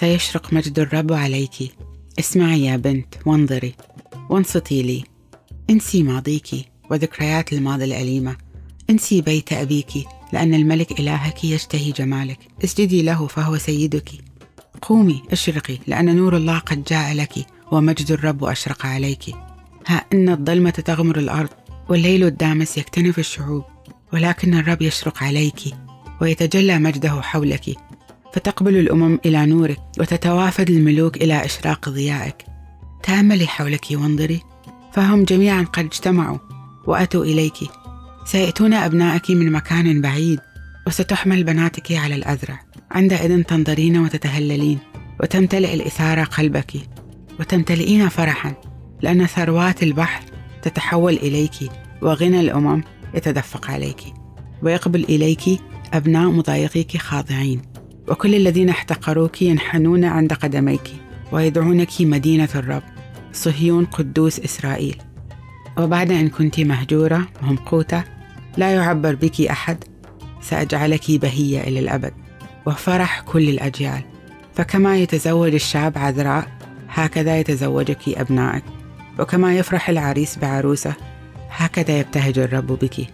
سيشرق مجد الرب عليك. اسمعي يا بنت وانظري. وانصتي لي. انسي ماضيك وذكريات الماضي الأليمة. انسي بيت أبيك لأن الملك إلهك يشتهي جمالك. اسجدي له فهو سيدك. قومي أشرقي لأن نور الله قد جاء لك ومجد الرب أشرق عليك. ها إن الظلمة تغمر الأرض والليل الدامس يكتنف الشعوب ولكن الرب يشرق عليك ويتجلى مجده حولك. فتقبل الأمم إلى نورك وتتوافد الملوك إلى إشراق ضيائك. تاملي حولك وانظري فهم جميعا قد اجتمعوا وأتوا إليك. سيأتون أبنائك من مكان بعيد وستحمل بناتك على الاذرع عندئذ تنظرين وتتهللين وتمتلئ الاثاره قلبك وتمتلئين فرحا لأن ثروات البحر تتحول إليك وغنى الأمم يتدفق عليك. ويقبل إليك أبناء مضايقيك خاضعين. وكل الذين احتقروك ينحنون عند قدميك ويدعونك مدينة الرب صهيون قدوس إسرائيل. وبعد أن كنت مهجورة وممقوته لا يعبر بك أحد سأجعلك بهية إلى الأبد وفرح كل الأجيال. فكما يتزوج الشعب عذراء هكذا يتزوجك أبنائك. وكما يفرح العريس بعروسة هكذا يبتهج الرب بك.